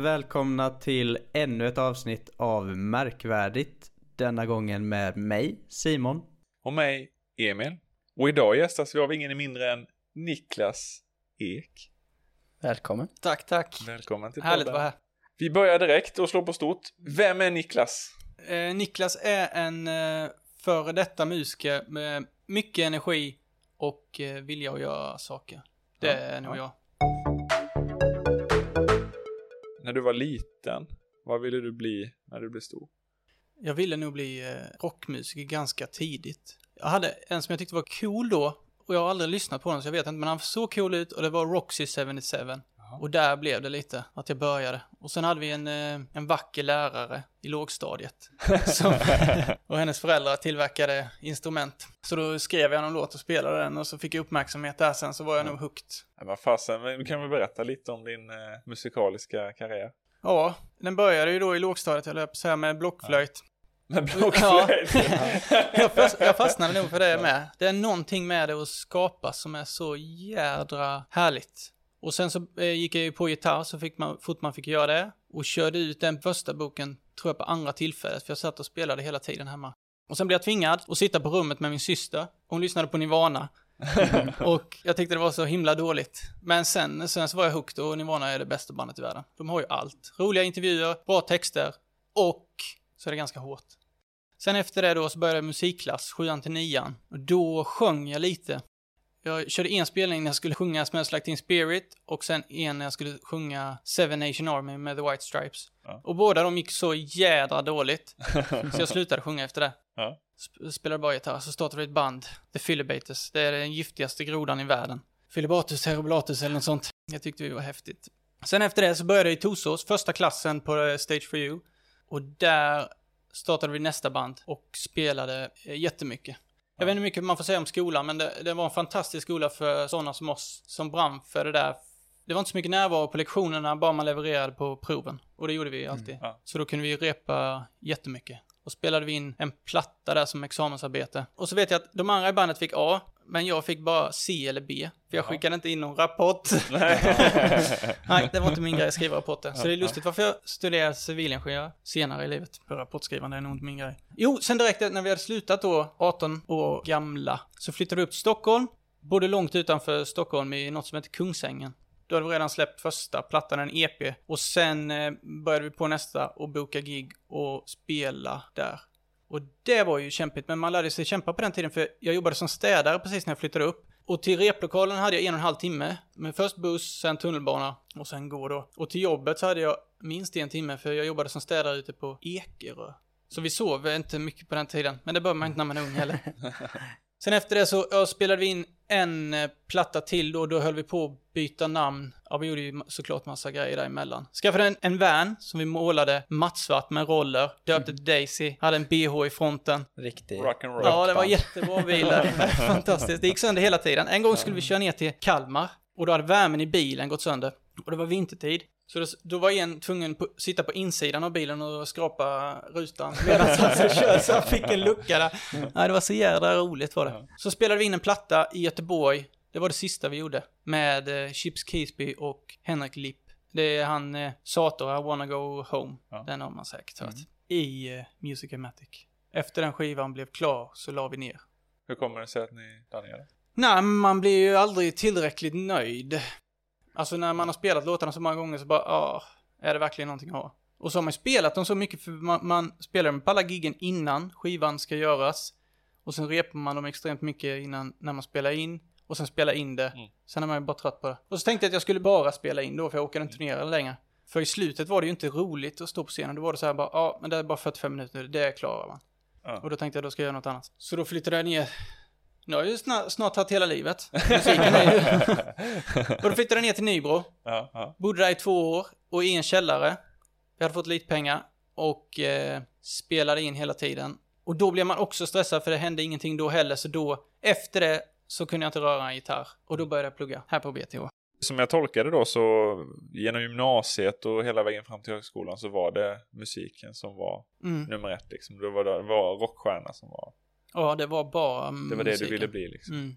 välkomna till ännu ett avsnitt av Märkvärdigt. Denna gången med mig, Simon. Och mig, Emil. Och idag gästas vi av ingen mindre än Niklas Ek. Välkommen. Tack, tack. Välkommen till Härligt att vara här. Vi börjar direkt och slår på stort. Vem är Niklas? Eh, Niklas är en eh, före detta musiker med mycket energi och eh, vilja att göra saker. Det Ja, är nog ja. jag. När du var liten, vad ville du bli när du blev stor? Jag ville nog bli eh, rockmusiker ganska tidigt. Jag hade en som jag tyckte var cool då och jag har aldrig lyssnat på honom så jag vet inte men han såg cool ut och det var Roxy 77. Och där blev det lite, att jag började. Och sen hade vi en, eh, en vacker lärare i lågstadiet. Som, och hennes föräldrar tillverkade instrument. Så då skrev jag någon låt och spelade den och så fick jag uppmärksamhet där sen så var jag nog hooked. Ja, vad fasen, du kan väl berätta lite om din eh, musikaliska karriär? Ja, den började ju då i lågstadiet, jag på att säga, med blockflöjt. Med blockflöjt? jag, fast, jag fastnade nog för det med. Det är någonting med det att skapa som är så jädra härligt. Och sen så eh, gick jag ju på gitarr så fick man, fort man fick göra det. Och körde ut den första boken, tror jag på andra tillfället, för jag satt och spelade hela tiden hemma. Och sen blev jag tvingad att sitta på rummet med min syster. Hon lyssnade på Nirvana. och jag tyckte det var så himla dåligt. Men sen, sen så var jag hooked och Nirvana är det bästa bandet i världen. De har ju allt. Roliga intervjuer, bra texter och så är det ganska hårt. Sen efter det då så började jag musikklass, 7 till 9 Och då sjöng jag lite. Jag körde en spelning när jag skulle sjunga Smells Like Teen Spirit och sen en när jag skulle sjunga Seven Nation Army med The White Stripes. Ja. Och båda de gick så jädra dåligt. så jag slutade sjunga efter det. Ja. Sp- spelade bara gitarr, så startade vi ett band, The Philibators. Det är den giftigaste grodan i världen. Philibatus terribulatus eller något sånt. Jag tyckte vi var häftigt. Sen efter det så började jag i Torsås, första klassen på eh, Stage for You. Och där startade vi nästa band och spelade eh, jättemycket. Jag vet inte hur mycket man får säga om skolan, men det, det var en fantastisk skola för sådana som oss som brann för det där. Det var inte så mycket närvaro på lektionerna, bara man levererade på proven. Och det gjorde vi alltid. ja. Så då kunde vi repa jättemycket. Och spelade vi in en platta där som examensarbete. Och så vet jag att de andra i bandet fick A, men jag fick bara C eller B. För jag Ja. skickade inte in någon rapport. Nej, det var inte min grej att skriva rapporter. Så det är lustigt varför jag studerar civilingenjör senare i livet. För rapportskrivande är nog inte min grej. Jo, sen direkt när vi hade slutat då, 18 år gamla, så flyttade vi upp till Stockholm. Bodde långt utanför Stockholm i något som heter Kungsängen. Då hade vi redan släppt första plattan, en EP. Och sen eh, började vi på nästa och boka gig och spela där. Och det var ju kämpigt, men man lärde sig kämpa på den tiden för jag jobbade som städare precis när jag flyttade upp. Och till replokalen hade jag en och en halv timme. Med först buss, sen tunnelbana och sen gå då. Och till jobbet så hade jag minst en timme för jag jobbade som städare ute på Ekerö. Så vi sov inte mycket på den tiden, men det bör man inte när man är ung heller. Sen efter det så spelade vi in en eh, platta till då, då höll vi på att byta namn. Ja, vi gjorde ju såklart massa grejer däremellan. Skaffade en, en van som vi målade mattsvart med roller, döpte till Daisy, hade en bh i fronten. Riktig. Rock'n'roll. Ja, det var jättebra bilar. Fantastiskt. Det gick sönder hela tiden. En gång skulle vi köra ner till Kalmar och då hade värmen i bilen gått sönder. Och det var vintertid. Så då, då var en tvungen att sitta på insidan av bilen och skrapa rutan medan han så körde så han fick en lucka där. Nej, det var så jädra roligt var det. Så spelade vi in en platta i Göteborg. Det var det sista vi gjorde. Med eh, Chips Keesby och Henrik Lipp. Det är han eh, Sator, I wanna go home. Ja. Den har man säkert hört. I eh, Music-matic. Efter den skivan blev klar så la vi ner. Hur kommer det sig att ni la ner det? Nej, man blir ju aldrig tillräckligt nöjd. Alltså när man har spelat låtarna så många gånger så bara, ja, är det verkligen någonting att ha? Och så har man ju spelat dem så mycket för man, man spelar dem på alla giggen innan skivan ska göras. Och sen repar man dem extremt mycket innan, när man spelar in. Och sen spelar in det. Mm. Sen är man ju bara trött på det. Och så tänkte jag att jag skulle bara spela in då, för jag orkade inte turnera längre. För i slutet var det ju inte roligt att stå på scenen. Då var det så här bara, ja, men det är bara 45 minuter, det klarar man. Ja. Och då tänkte jag, då ska jag göra något annat. Så då flyttade jag ner nu har jag ju snart, snart tagit hela livet. Musiken är ju... och då flyttade jag ner till Nybro. Ja, ja. Bodde där i två år och i en källare. Jag hade fått lite pengar och eh, spelade in hela tiden. Och då blev man också stressad för det hände ingenting då heller. Så då, efter det, så kunde jag inte röra en gitarr. Och då började jag plugga här på BTH. Som jag tolkade då så genom gymnasiet och hela vägen fram till högskolan så var det musiken som var Mm. nummer ett liksom. Det var, det var rockstjärna som var, Ja, det var bara det var det musiken. du ville bli liksom. Mm.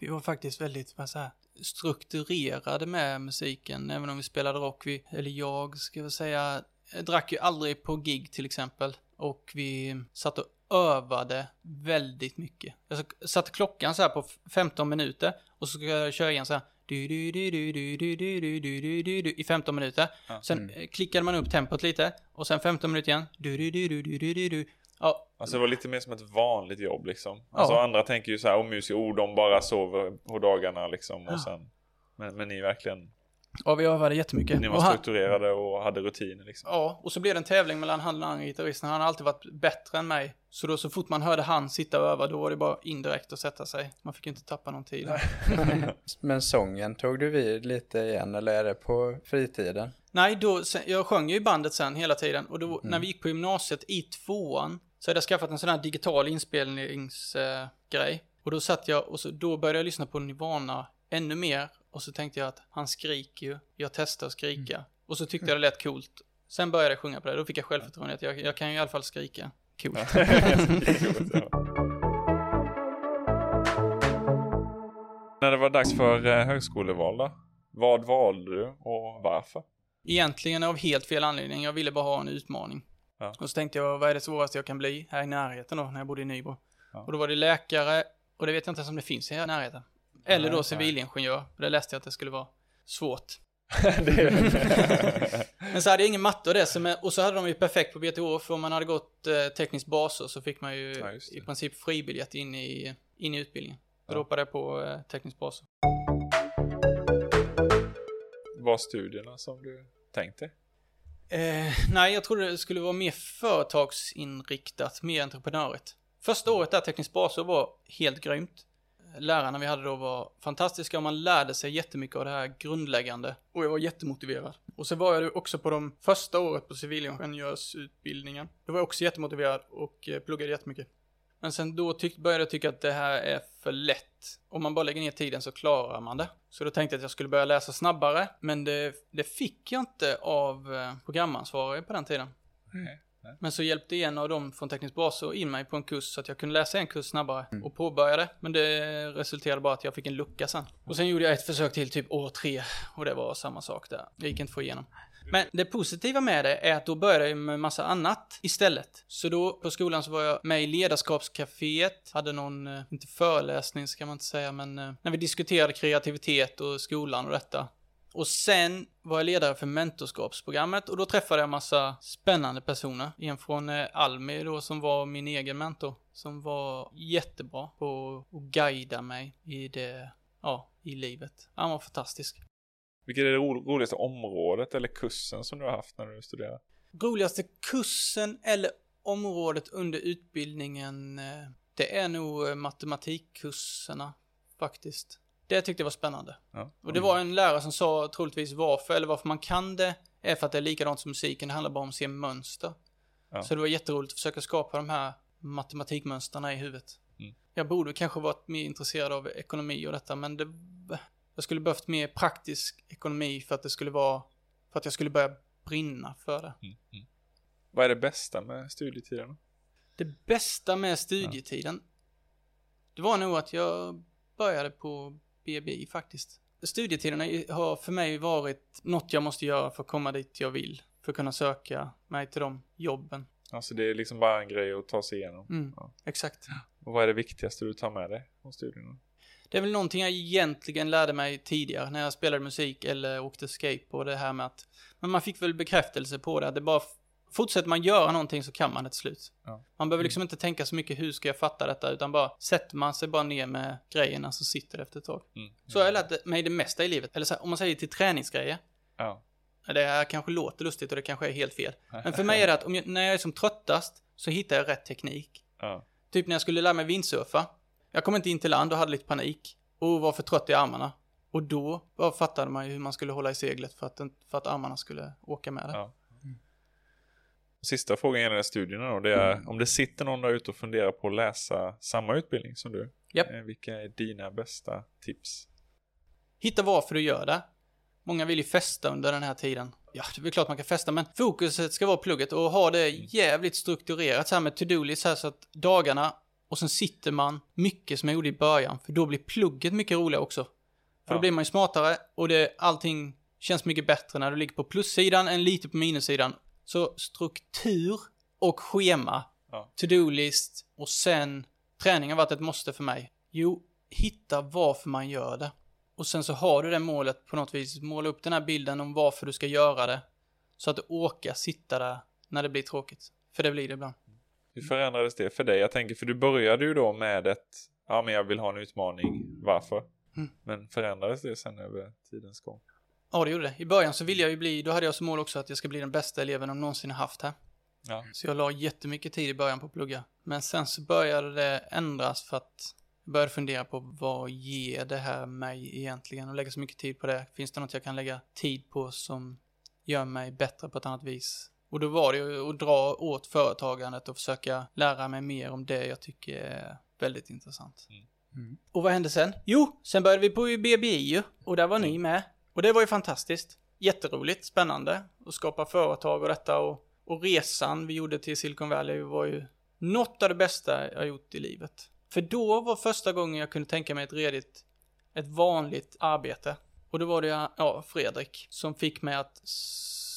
vi var faktiskt väldigt, vad säger strukturerade med musiken, även om vi spelade rock. Vi, eller jag, ska jag säga, drack ju aldrig på gig till exempel. Och vi satt och övade väldigt mycket. Jag satte klockan så här på 15 minuter och så ska jag köra igen så här. Du, du, du, du, du, du, du, du, du, du, du, i 15 minuter. Sen mm. klickade man upp tempot lite och sen 15 minuter igen. Du, du, du, du, du, du, du, du. Ja. Alltså det var lite mer som ett vanligt jobb liksom. Alltså ja. andra tänker ju så här, om musiker, oh de bara sover på dagarna liksom och sen. Men, men ni verkligen Ja, vi övade jättemycket. Ni var strukturerade och hade rutiner liksom. Ja, och så blev det en tävling mellan han och den andra gitarristen. Han har alltid varit bättre än mig. Så då så fort man hörde han sitta och öva, då var det bara indirekt att sätta sig. Man fick ju inte tappa någon tid. Men sången, tog du vid lite igen eller är det på fritiden? Nej, då, jag sjöng ju i bandet sen hela tiden. Och då, mm. när vi gick på gymnasiet i tvåan, så hade jag skaffat en sån här digital inspelningsgrej. Uh, och då satt jag och så, då började jag lyssna på Nirvana ännu mer och så tänkte jag att han skriker ju, jag testar att skrika. Mm. Och så tyckte jag det lät coolt. Sen började jag sjunga på det, då fick jag självförtroende att jag, jag kan ju i alla fall skrika. Coolt. När det var dags för eh, högskoleval då? Vad valde du och varför? Egentligen av helt fel anledning. Jag ville bara ha en utmaning. Ja. Och så tänkte jag, vad är det svåraste jag kan bli här i närheten då, när jag bodde i Nybro? Ja. Och då var det läkare, och det vet jag inte ens om det finns i närheten. Eller då civilingenjör, för det läste jag att det skulle vara svårt. Men så hade jag ingen matte och det, och så hade de ju perfekt på BTH, för om man hade gått eh, teknisk baser så fick man ju ja, i princip fribiljett in i, in i utbildningen. Så ja. då hoppade jag på eh, teknisk baser. Var studierna som du tänkte? Eh, nej, jag trodde det skulle vara mer företagsinriktat, mer entreprenörigt. Första året där teknisk baser var helt grymt lärarna vi hade då var fantastiska och man lärde sig jättemycket av det här grundläggande. Och jag var jättemotiverad. Och så var jag också på de första året på civilingenjörsutbildningen. Då var jag också jättemotiverad och eh, pluggade jättemycket. Men sen då tyck, började jag tycka att det här är för lätt. Om man bara lägger ner tiden så klarar man det. Så då tänkte jag att jag skulle börja läsa snabbare. Men det, det fick jag inte av eh, programansvarig på den tiden. Mm. Men så hjälpte en av dem från Teknisk bas in mig på en kurs så att jag kunde läsa en kurs snabbare mm. och påbörjade. Men det resulterade bara att jag fick en lucka sen. Och sen gjorde jag ett försök till typ år tre och det var samma sak där. Det gick inte att få igenom. Men det positiva med det är att då började jag med massa annat istället. Så då på skolan så var jag med i ledarskapscaféet, hade någon, eh, inte föreläsning ska man inte säga, men eh, när vi diskuterade kreativitet och skolan och detta. Och sen var jag ledare för mentorskapsprogrammet och då träffade jag massa spännande personer. En från eh, Almi då som var min egen mentor. Som var jättebra på att guida mig i det, ja, i livet. Han var fantastisk. Vilket är det roligaste området eller kursen som du har haft när du studerar? Roligaste kursen eller området under utbildningen, eh, det är nog eh, matematikkurserna faktiskt. Det tyckte jag var spännande. Ja. Och det var en lärare som sa troligtvis varför, eller varför man kan det, är för att det är likadant som musiken, det handlar bara om att se mönster. Ja. Så det var jätteroligt att försöka skapa de här matematikmönsterna i huvudet. Mm. Jag borde kanske varit mer intresserad av ekonomi och detta, men det, jag skulle behövt mer praktisk ekonomi för att det skulle vara, för att jag skulle börja brinna för det. Mm. Mm. Vad är det bästa med studietiden? Det bästa med studietiden? Ja. Det var nog att jag började på BBI faktiskt. Studietiderna har för mig varit något jag måste göra för att komma dit jag vill. För att kunna söka mig till de jobben. Alltså det är liksom bara en grej att ta sig igenom. Mm, ja. Exakt. Och vad är det viktigaste du tar med dig från studierna? Det är väl någonting jag egentligen lärde mig tidigare när jag spelade musik eller åkte skateboard. Det här med att, men man fick väl bekräftelse på det. Att det bara fortsätter man göra någonting så kan man det till slut. Ja. Man behöver liksom mm. inte tänka så mycket hur ska jag fatta detta utan bara sätter man sig bara ner med grejerna så sitter det efter ett tag. Mm. Så har jag lärt mig det mesta i livet. Eller så här, om man säger till träningsgrejer. Ja. Det här kanske låter lustigt och det kanske är helt fel. Men för mig är det att jag, när jag är som tröttast så hittar jag rätt teknik. Ja. Typ när jag skulle lära mig windsurfa. Jag kom inte in till land och hade lite panik. Och var för trött i armarna. Och då bara fattade man ju hur man skulle hålla i seglet för att, för att armarna skulle åka med det. Ja. Sista frågan gäller studierna då. Det är mm. om det sitter någon där ute och funderar på att läsa samma utbildning som du. Yep. Eh, vilka är dina bästa tips? Hitta varför du gör det. Många vill ju festa under den här tiden. Ja, det är klart man kan festa, men fokuset ska vara plugget och ha det jävligt strukturerat så här med to-do-list så att dagarna och sen sitter man mycket som jag gjorde i början, för då blir plugget mycket roligare också. För Ja. då blir man ju smartare och det, allting känns mycket bättre när du ligger på plussidan än lite på minussidan. Så struktur och schema, Ja. to-do-list och sen träning har varit ett måste för mig. Jo, hitta varför man gör det. Och sen så har du det målet på något vis. Måla upp den här bilden om varför du ska göra det. Så att du orkar sitta där när det blir tråkigt. För det blir det ibland. Hur förändrades det för dig? Jag tänker, för du började ju då med ett, ja men jag vill ha en utmaning, varför? Mm. Men förändrades det sen över tidens gång? Ja, det gjorde det. I början så ville jag ju bli, då hade jag som mål också att jag ska bli den bästa eleven de någonsin har haft här. Ja. Så jag la jättemycket tid i början på att plugga. Men sen så började det ändras för att jag började fundera på vad ger det här mig egentligen och lägga så mycket tid på det. Finns det något jag kan lägga tid på som gör mig bättre på ett annat vis? Och då var det ju att dra åt företagandet och försöka lära mig mer om det jag tycker är väldigt intressant. Mm. Och vad hände sen? Jo, sen började vi på BBI ju och där var ni med. Och det var ju fantastiskt. Jätteroligt, spännande att skapa företag och detta och, och resan vi gjorde till Silicon Valley var ju något av det bästa jag gjort i livet. För då var första gången jag kunde tänka mig ett redigt, ett vanligt arbete. Och då var det ja, Fredrik som fick mig att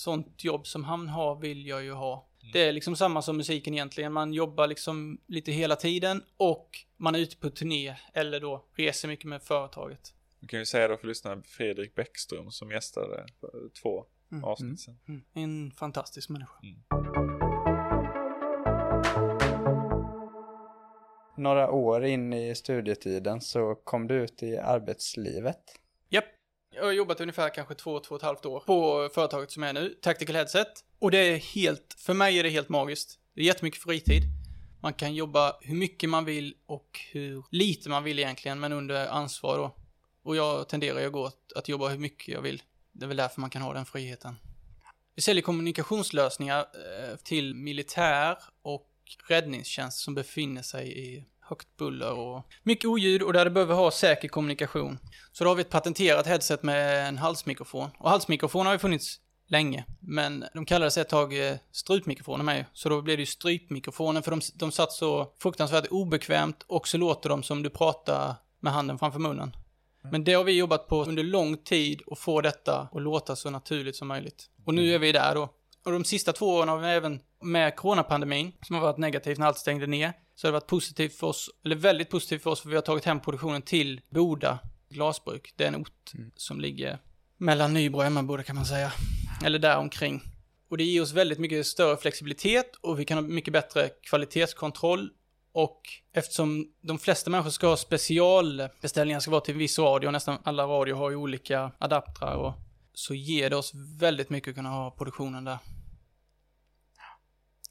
sånt jobb som han har vill jag ju ha. Det är liksom samma som musiken egentligen. Man jobbar liksom lite hela tiden och man är ute på turné eller då reser mycket med företaget. Du kan ju säga då för lyssnarna Fredrik Bäckström som gästade två Mm. avsnitt sen. Mm. En fantastisk människa. Några år in i studietiden så kom du ut i arbetslivet. Jag har jobbat ungefär kanske två, två och ett halvt år på företaget som är nu, Tactical Headset. Och det är helt, för mig är det helt magiskt. Det är jättemycket fritid. Man kan jobba hur mycket man vill och hur lite man vill egentligen, men under ansvar då. Och jag tenderar ju att gå att, att jobba hur mycket jag vill. Det är väl därför man kan ha den friheten. Vi säljer kommunikationslösningar eh, till militär och räddningstjänst som befinner sig i högt buller och mycket oljud och där det behöver ha säker kommunikation. Så då har vi ett patenterat headset med en halsmikrofon. Och halsmikrofon har ju funnits länge, men de kallades ett tag eh, strupmikrofoner med. Så då blev det ju strypmikrofoner för de, de satt så fruktansvärt obekvämt och så låter de som du pratar med handen framför munnen. Men det har vi jobbat på under lång tid och få detta att låta så naturligt som möjligt. Och nu är vi där då. Och de sista två åren har vi även med coronapandemin, som har varit negativt när allt stängde ner, så har det varit positivt för oss, eller väldigt positivt för oss, för vi har tagit hem produktionen till Boda glasbruk. Det är en ort som ligger mellan Nybro och Emmaboda kan man säga. Eller där omkring. Och det ger oss väldigt mycket större flexibilitet och vi kan ha mycket bättre kvalitetskontroll. Och eftersom de flesta människor ska ha specialbeställningar, ska vara till en viss radio, nästan alla radio har ju olika adaptrar och så ger det oss väldigt mycket att kunna ha produktionen där.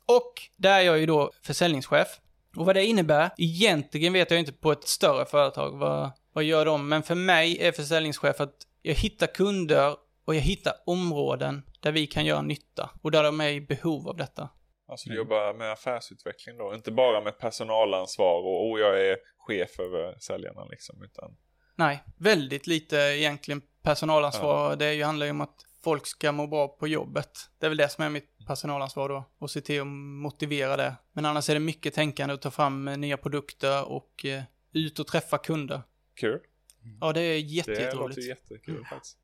Och där är jag ju då försäljningschef. Och vad det innebär, egentligen vet jag inte på ett större företag vad, vad gör de, men för mig är försäljningschef att jag hittar kunder och jag hittar områden där vi kan göra nytta och där de är i behov av detta. Alltså du jobbar med affärsutveckling då, inte bara med personalansvar och oh, jag är chef över säljarna liksom, utan Nej, väldigt lite egentligen personalansvar. Det är ju, handlar ju om att folk ska må bra på jobbet. Det är väl det som är mitt personalansvar då. Och se till att motivera det. Men annars är det mycket tänkande att ta fram eh, nya produkter och eh, ut och träffa kunder. kul. Ja, det är Det jätte, låter jätteroligt. jättekul faktiskt.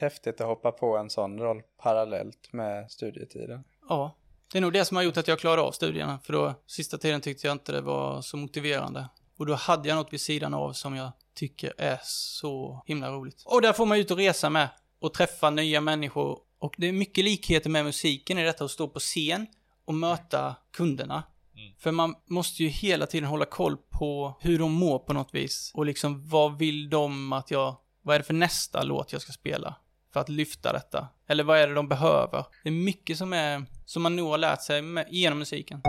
Häftigt att hoppa på en sån roll parallellt med studietiden. Ja, det är nog det som har gjort att jag klarade av studierna. För då, sista tiden tyckte jag inte det var så motiverande. Och då hade jag något vid sidan av som jag tycker är så himla roligt. Och där får man ut och resa med och träffa nya människor. Och det är mycket likheter med musiken i detta att stå på scen och möta kunderna. Mm. För man måste ju hela tiden hålla koll på hur de mår på något vis. Och liksom vad vill de att jag, vad är det för nästa låt jag ska spela? För att lyfta detta. Eller vad är det de behöver? Det är mycket som är, som man nog har lärt sig med, genom musiken.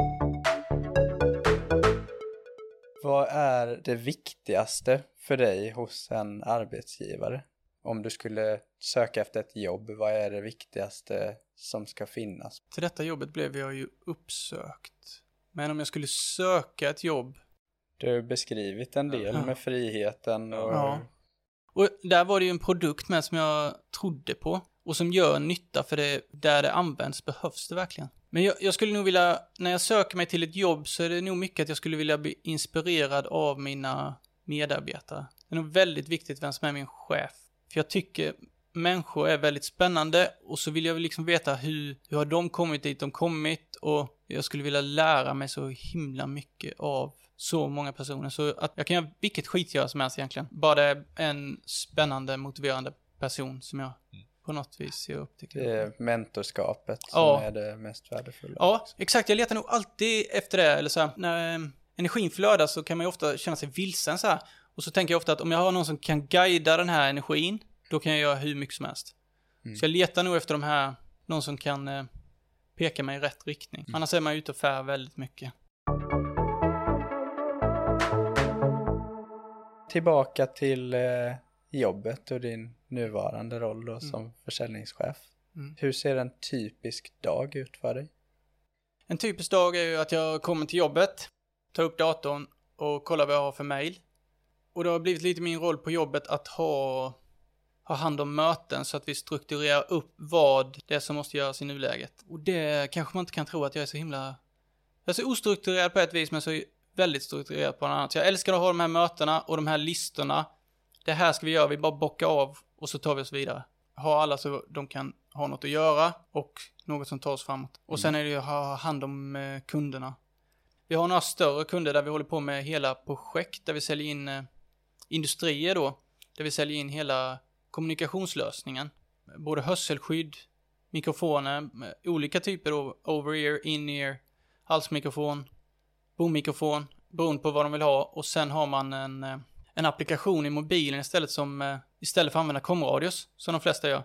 Vad är det viktigaste för dig hos en arbetsgivare? Om du skulle söka efter ett jobb, vad är det viktigaste som ska finnas? Till detta jobbet blev jag ju uppsökt. Men om jag skulle söka ett jobb Du har beskrivit en del Ja. med friheten och Ja. Och där var det ju en produkt med som jag trodde på och som gör nytta för det, där det används behövs det verkligen. Men jag, jag, skulle nog vilja, när jag söker mig till ett jobb så är det nog mycket att jag skulle vilja bli inspirerad av mina medarbetare. Det är nog väldigt viktigt vem som är min chef. För jag tycker människor är väldigt spännande och så vill jag liksom veta hur, hur har de kommit dit de kommit och jag skulle vilja lära mig så himla mycket av så många personer. Så att jag kan göra vilket skitgöra som helst egentligen. Bara det är en spännande, motiverande person som jag på något vis ser upp till. Det är mentorskapet som ja. är det mest värdefulla. Ja, också. exakt. Jag letar nog alltid efter det. Eller så här, när eh, energin flödar så kan man ju ofta känna sig vilsen så här. Och så tänker jag ofta att om jag har någon som kan guida den här energin, då kan jag göra hur mycket som helst. Mm. Så jag letar nog efter de här, någon som kan eh, peka mig i rätt riktning. Mm. Annars är man ute och fär väldigt mycket. Tillbaka till eh, jobbet och din nuvarande roll då mm. som försäljningschef. Mm. Hur ser en typisk dag ut för dig? En typisk dag är ju att jag kommer till jobbet, tar upp datorn och kollar vad jag har för mail. Och det har blivit lite min roll på jobbet att ha, ha hand om möten så att vi strukturerar upp vad det är som måste göras i nuläget. Och det kanske man inte kan tro att jag är så himla... Jag är så ostrukturerad på ett vis men så väldigt strukturerad på något annat. Jag älskar att ha de här mötena och de här listorna. Det här ska vi göra, vi bara bockar av och så tar vi oss vidare. Ha alla så de kan ha något att göra och något som tar oss framåt. Och sen är det ju att ha hand om eh, kunderna. Vi har några större kunder där vi håller på med hela projekt där vi säljer in eh, industrier då, där vi säljer in hela kommunikationslösningen. Både hörselskydd, mikrofoner, eh, olika typer av over-ear, in-ear, halsmikrofon, bommikrofon, beroende på vad de vill ha. Och sen har man en, eh, en applikation i mobilen istället som, eh, istället för att använda komradios, som de flesta gör.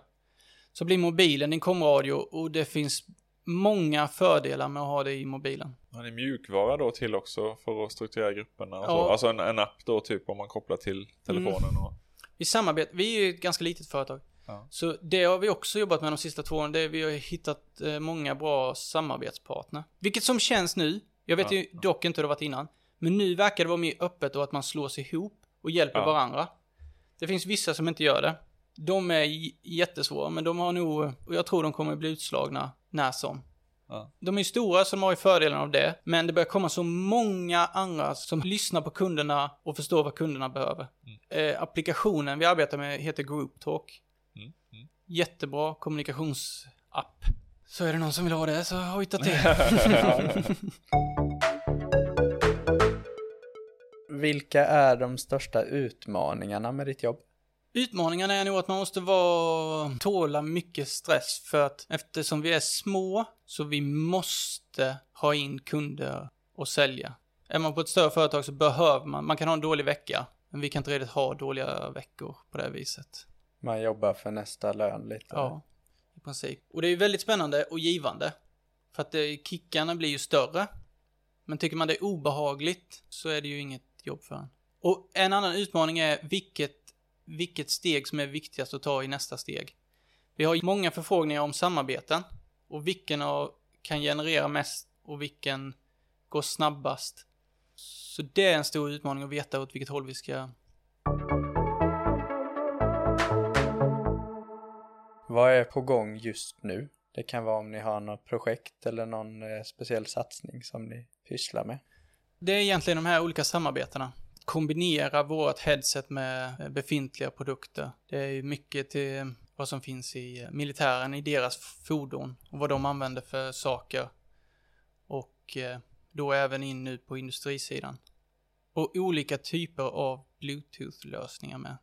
Så blir mobilen din komradio och det finns många fördelar med att ha det i mobilen. Har ni mjukvara då till också för att strukturera grupperna? Och ja. så? Alltså en, en, app då typ om man kopplar till telefonen mm. och... Vi samarbetar, vi är ju ett ganska litet företag. Ja. Så det har vi också jobbat med de sista två åren, det är vi har hittat eh, många bra samarbetspartner. Vilket som känns nu, jag vet ja. ju dock inte hur det varit innan, men nu verkar det vara mer öppet och att man slår sig ihop och hjälper varandra. Det finns vissa som inte gör det. De är jättesvåra, men de har nog, och jag tror de kommer bli utslagna när som. Ja. De är stora så de har ju fördelen av det, men det börjar komma så många andra som lyssnar på kunderna och förstår vad kunderna behöver. Mm. Eh, applikationen vi arbetar med heter Group Talk. Mm. Mm. Jättebra kommunikationsapp. Så är det någon som vill ha det så hojta till. Vilka är de största utmaningarna med ditt jobb? Utmaningen är nog att man måste vara, tåla mycket stress för att eftersom vi är små så vi måste ha in kunder och sälja. Är man på ett större företag så behöver man, man kan ha en dålig vecka, men vi kan inte redan ha dåliga veckor på det viset. Man jobbar för nästa lön lite. Ja, i princip. Och det är väldigt spännande och givande. För att det, kickarna blir ju större. Men tycker man det är obehagligt så är det ju inget jobb för en. Och en annan utmaning är vilket vilket steg som är viktigast att ta i nästa steg. Vi har många förfrågningar om samarbeten och vilken av kan generera mest och vilken går snabbast. Så det är en stor utmaning att veta åt vilket håll vi ska. Vad är på gång just nu? Det kan vara om ni har något projekt eller någon eh, speciell satsning som ni pysslar med. Det är egentligen de här olika samarbetena kombinera vårt headset med befintliga produkter. Det är ju mycket till vad som finns i militären, i deras fordon och vad de använder för saker. Och eh, då även in nu på industrisidan. Och olika typer av bluetooth-lösningar med.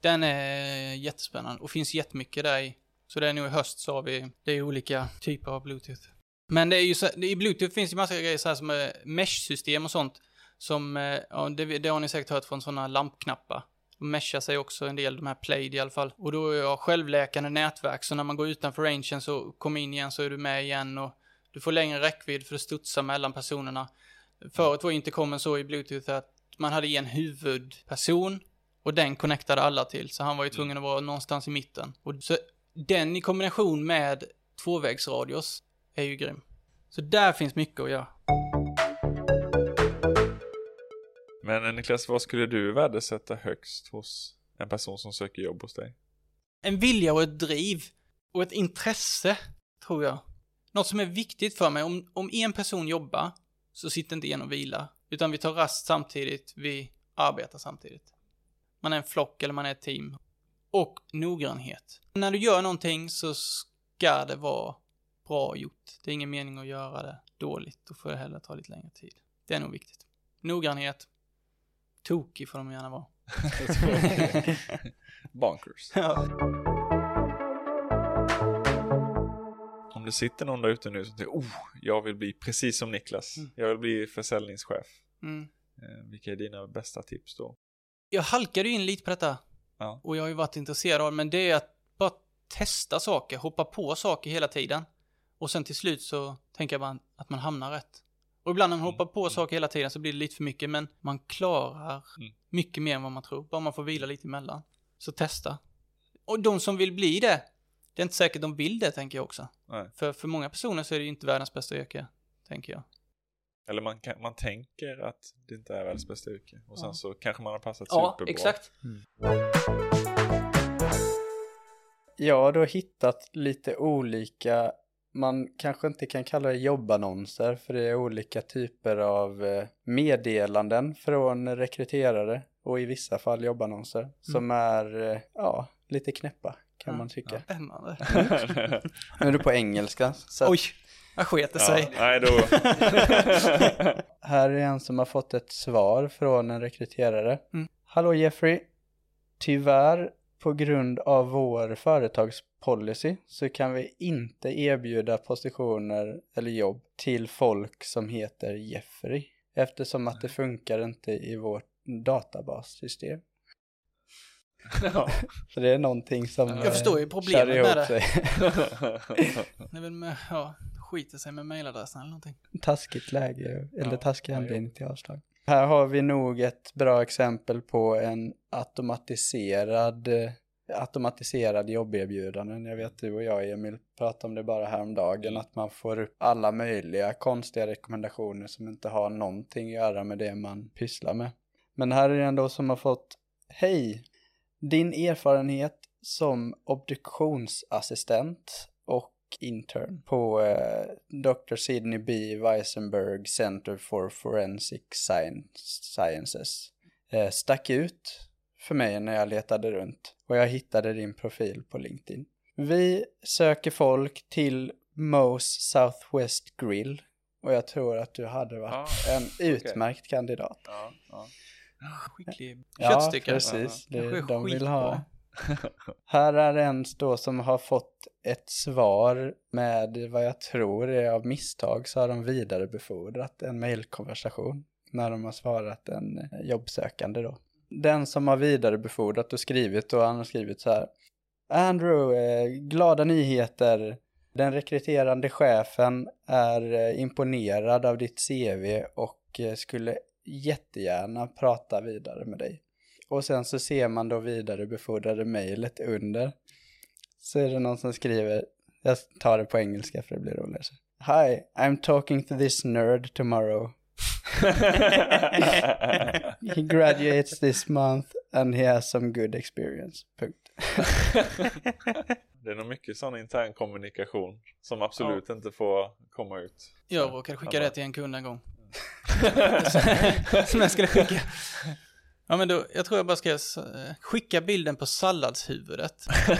Den är jättespännande och finns jättemycket där i. Så det är nog i höst så har vi, det är olika typer av bluetooth. Men det är ju så, i bluetooth finns det massa grejer så här som mesh-system och sånt som, eh, ja, det, det har ni säkert hört från sådana lampknappar. De meshar sig också en del, de här Plaid i alla fall. Och då är jag självläkande nätverk, så när man går utanför rangen så kommer in igen så är du med igen och du får längre räckvidd för att studsa mellan personerna. Förut var intercomen så i bluetooth att man hade en huvudperson och den connectade alla till, så han var ju tvungen att vara någonstans i mitten. Och så den i kombination med tvåvägsradios är ju grym. Så där finns mycket att göra. Men eh, Niklas, vad skulle du värdesätta högst hos en person som söker jobb hos dig? En vilja och ett driv. Och ett intresse, tror jag. något som är viktigt för mig, om, om en person jobbar så sitter inte en och vilar, utan vi tar rast samtidigt, vi arbetar samtidigt. Man är en flock eller man är ett team. Och noggrannhet. När du gör någonting så ska det vara bra gjort. Det är ingen mening att göra det dåligt, då får det hellre ta lite längre tid. Det är nog viktigt. Noggrannhet. Tokig får de gärna vara. Bonkers. Ja. Om det sitter någon där ute nu som tänker, oh, jag vill bli precis som Niklas. Mm. Jag vill bli försäljningschef. Mm. Eh, vilka är dina bästa tips då? Jag halkade ju in lite på detta. Ja. Och jag har ju varit intresserad av men det är att bara testa saker, hoppa på saker hela tiden. Och sen till slut så tänker jag bara att man hamnar rätt. Och ibland när man Mm, hoppar på mm. saker hela tiden så blir det lite för mycket, men man klarar Mm. mycket mer än vad man tror. Bara man får vila lite emellan. Så testa. Och de som vill bli det, det är inte säkert de vill det, tänker jag också. Nej. För, för många personer så är det ju inte världens bästa yrke, tänker jag. Eller man, kan, man tänker att det inte är världens bästa yrke. Och sen Ja. så kanske man har passat superbra. Jag har då hittat lite olika, man kanske inte kan kalla det jobbannonser för det är olika typer av eh, meddelanden från rekryterare och i vissa fall jobbannonser som är, eh, ja, lite knäppa kan Ja, man tycka. Spännande. Nu är du på engelska. Så att Oj, jag sket ja, sig. nej, då... här är en som har fått ett svar från en rekryterare. Mm. Hallå Jeffrey. Tyvärr på grund av vår företagspolicy så kan vi inte erbjuda positioner eller jobb till folk som heter Jeffrey eftersom att det funkar inte i vårt databassystem. ja. Så det är någonting som Jag förstår ju eh, problemet med det. sig. Väl med, ja, skiter sig med mailadressen eller någonting. taskigt läge eller Ja, taskig anledning till avslag. Här har vi nog ett bra exempel på en automatiserad eh, automatiserad jobberbjudanden. Jag vet du och jag Emil pratade om det bara häromdagen att man får upp alla möjliga konstiga rekommendationer som inte har någonting att göra med det man pysslar med. Men här är det ändå som har fått Hej! Din erfarenhet som obduktionsassistent och intern på eh, Dr. Sidney B. Weissenberg Center for Forensic Science, Sciences eh, stack ut för mig när jag letade runt och jag hittade din profil på LinkedIn. Vi söker folk till Moe's Southwest Grill och jag tror att du hade varit Ah, en utmärkt kandidat. ja, ja. Skicklig Ja, köttstyckare. precis. Det, de vill ha. Här är en då som har fått ett svar med vad jag tror är av misstag så har de vidarebefordrat en mejlkonversation när de har svarat en eh, jobbsökande då. Den som har vidarebefordrat och skrivit och han har skrivit så här. Andrew, eh, glada nyheter. Den rekryterande chefen är eh, imponerad av ditt CV och eh, skulle jättegärna prata vidare med dig. Och sen så ser man då vidarebefordrade mejlet under. Så är det någon som skriver, jag tar det på engelska för det blir roligare. Hi, I'm talking to this nerd tomorrow. He graduates this month and he has some good experience. Punkt. Det är nog mycket sån intern kommunikation som absolut inte får komma ut. Jag råkade skicka Ja, det till en kund en gång. Som jag skulle skicka. Ja men då, jag tror jag bara ska eh, skicka bilden på salladshuvudet.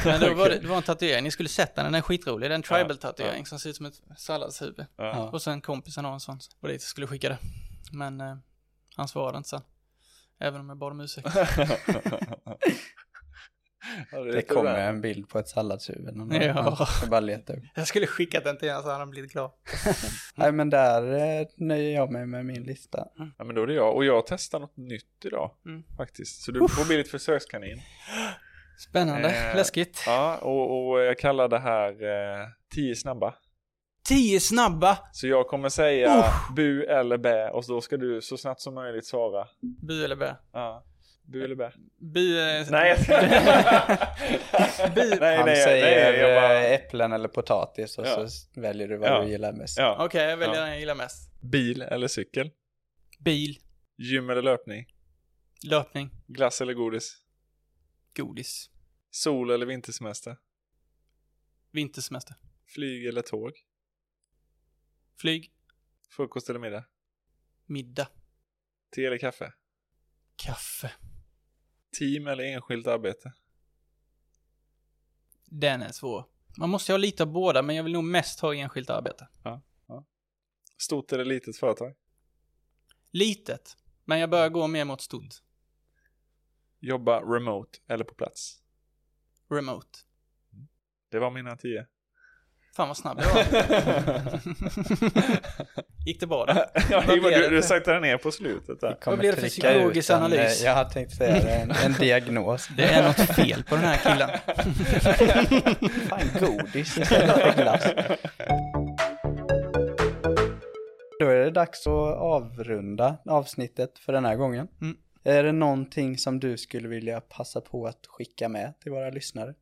Men då var det, det var en tatuering, ni skulle sett den, den är skitrolig. Det är en tribal tatuering som ser ut som ett salladshuvud. Ja. Ja. Och sen kompisen har en sån, och dit jag skulle skicka det. Men eh, han svarade inte sen. Även om jag bad om ursäkt. Ja, Det kommer en bild på ett salladshuvud. någon Ja. ska bara leta upp. Jag skulle skickat den till honom så hade han blivit glad. Nej men där eh, nöjer jag mig med min lista. Ja men då är det jag. Och jag testar något nytt idag. Mm. Faktiskt. Så du får bli lite försökskanin. Spännande, Eh, läskigt. Ja, och, och jag kallar det här eh, 10 snabba. Tio snabba! Så jag kommer säga bu eller bä och då ska du så snabbt som möjligt svara. Bu eller bä? Ja. Bu eller bä? Bu är... Nej, Bu- nej, Han nej, säger nej, jag bara... eh, äpplen eller potatis och Ja. så väljer du vad Ja. du gillar mest. Ja. Okej, jag väljer Ja. den jag gillar mest. Bil eller cykel? Bil, Gym eller löpning? löpning, Glass eller godis? godis, Sol eller vintersemester? vintersemester, Flyg eller tåg? Flyg. Frukost eller middag? Middag. Te eller kaffe? Kaffe. Team eller enskilt arbete? Den är svår. Man måste ha lite av båda, men jag vill nog mest ha enskilt arbete. Stort eller litet företag? Litet. Men jag börjar gå mer mot stort. Jobba remote eller på plats? Remote. Det var mina tio. Fan vad snabb jag var. Gick det bra då? ja, Vad blev du, det du för- saktade ner på slutet där. kommer blir det för psykologisk en, analys? eh, Jag har tänkt säga det, en, en diagnos. Det är något fel på den här killen. Fan, godis istället för glass. Då är det dags att avrunda avsnittet för den här gången. Mm. Är det någonting som du skulle vilja passa på att skicka med till våra lyssnare?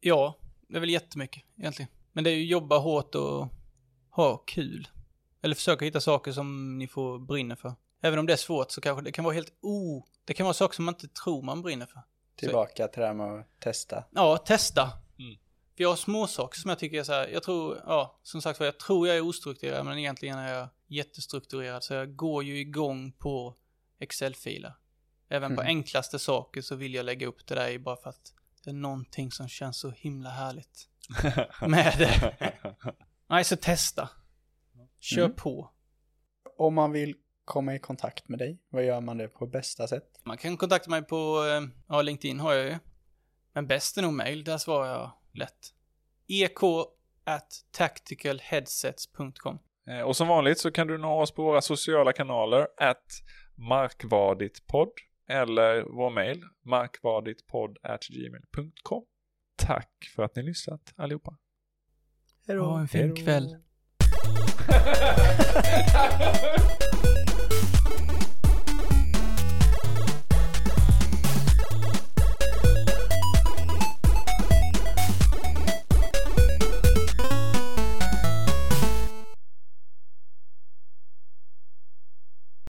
Ja, det är väl jättemycket egentligen. Men det är ju jobba hårt och ha kul. Eller försöka hitta saker som ni får brinna för. Även om det är svårt så kanske det kan vara helt o... Det kan vara saker som man inte tror man brinner för. Tillbaka till det här med att testa. Ja, testa. Mm. För jag har små saker som jag tycker är så här, jag tror, ja, som sagt var, jag tror jag är ostrukturerad, men egentligen är jag jättestrukturerad. Så jag går ju igång på Excel-filer. Även på Mm. enklaste saker så vill jag lägga upp det där i bara för att det är någonting som känns så himla härligt med det. Nej, så testa. Kör Mm. på. Om man vill komma i kontakt med dig, vad gör man det på bästa sätt? Man kan kontakta mig på, eh, ja, LinkedIn har jag ju. Men bäst är nog mail, där svarar jag lätt. ek at tacticalheadsets.com. Eh, Och som vanligt så kan du nå oss på våra sociala kanaler at markvaditpodd eller vår mail markvaditpodd at gmail.com tack för att ni lyssnat allihopa. Hej då. Ha en fin Hejdå. kväll.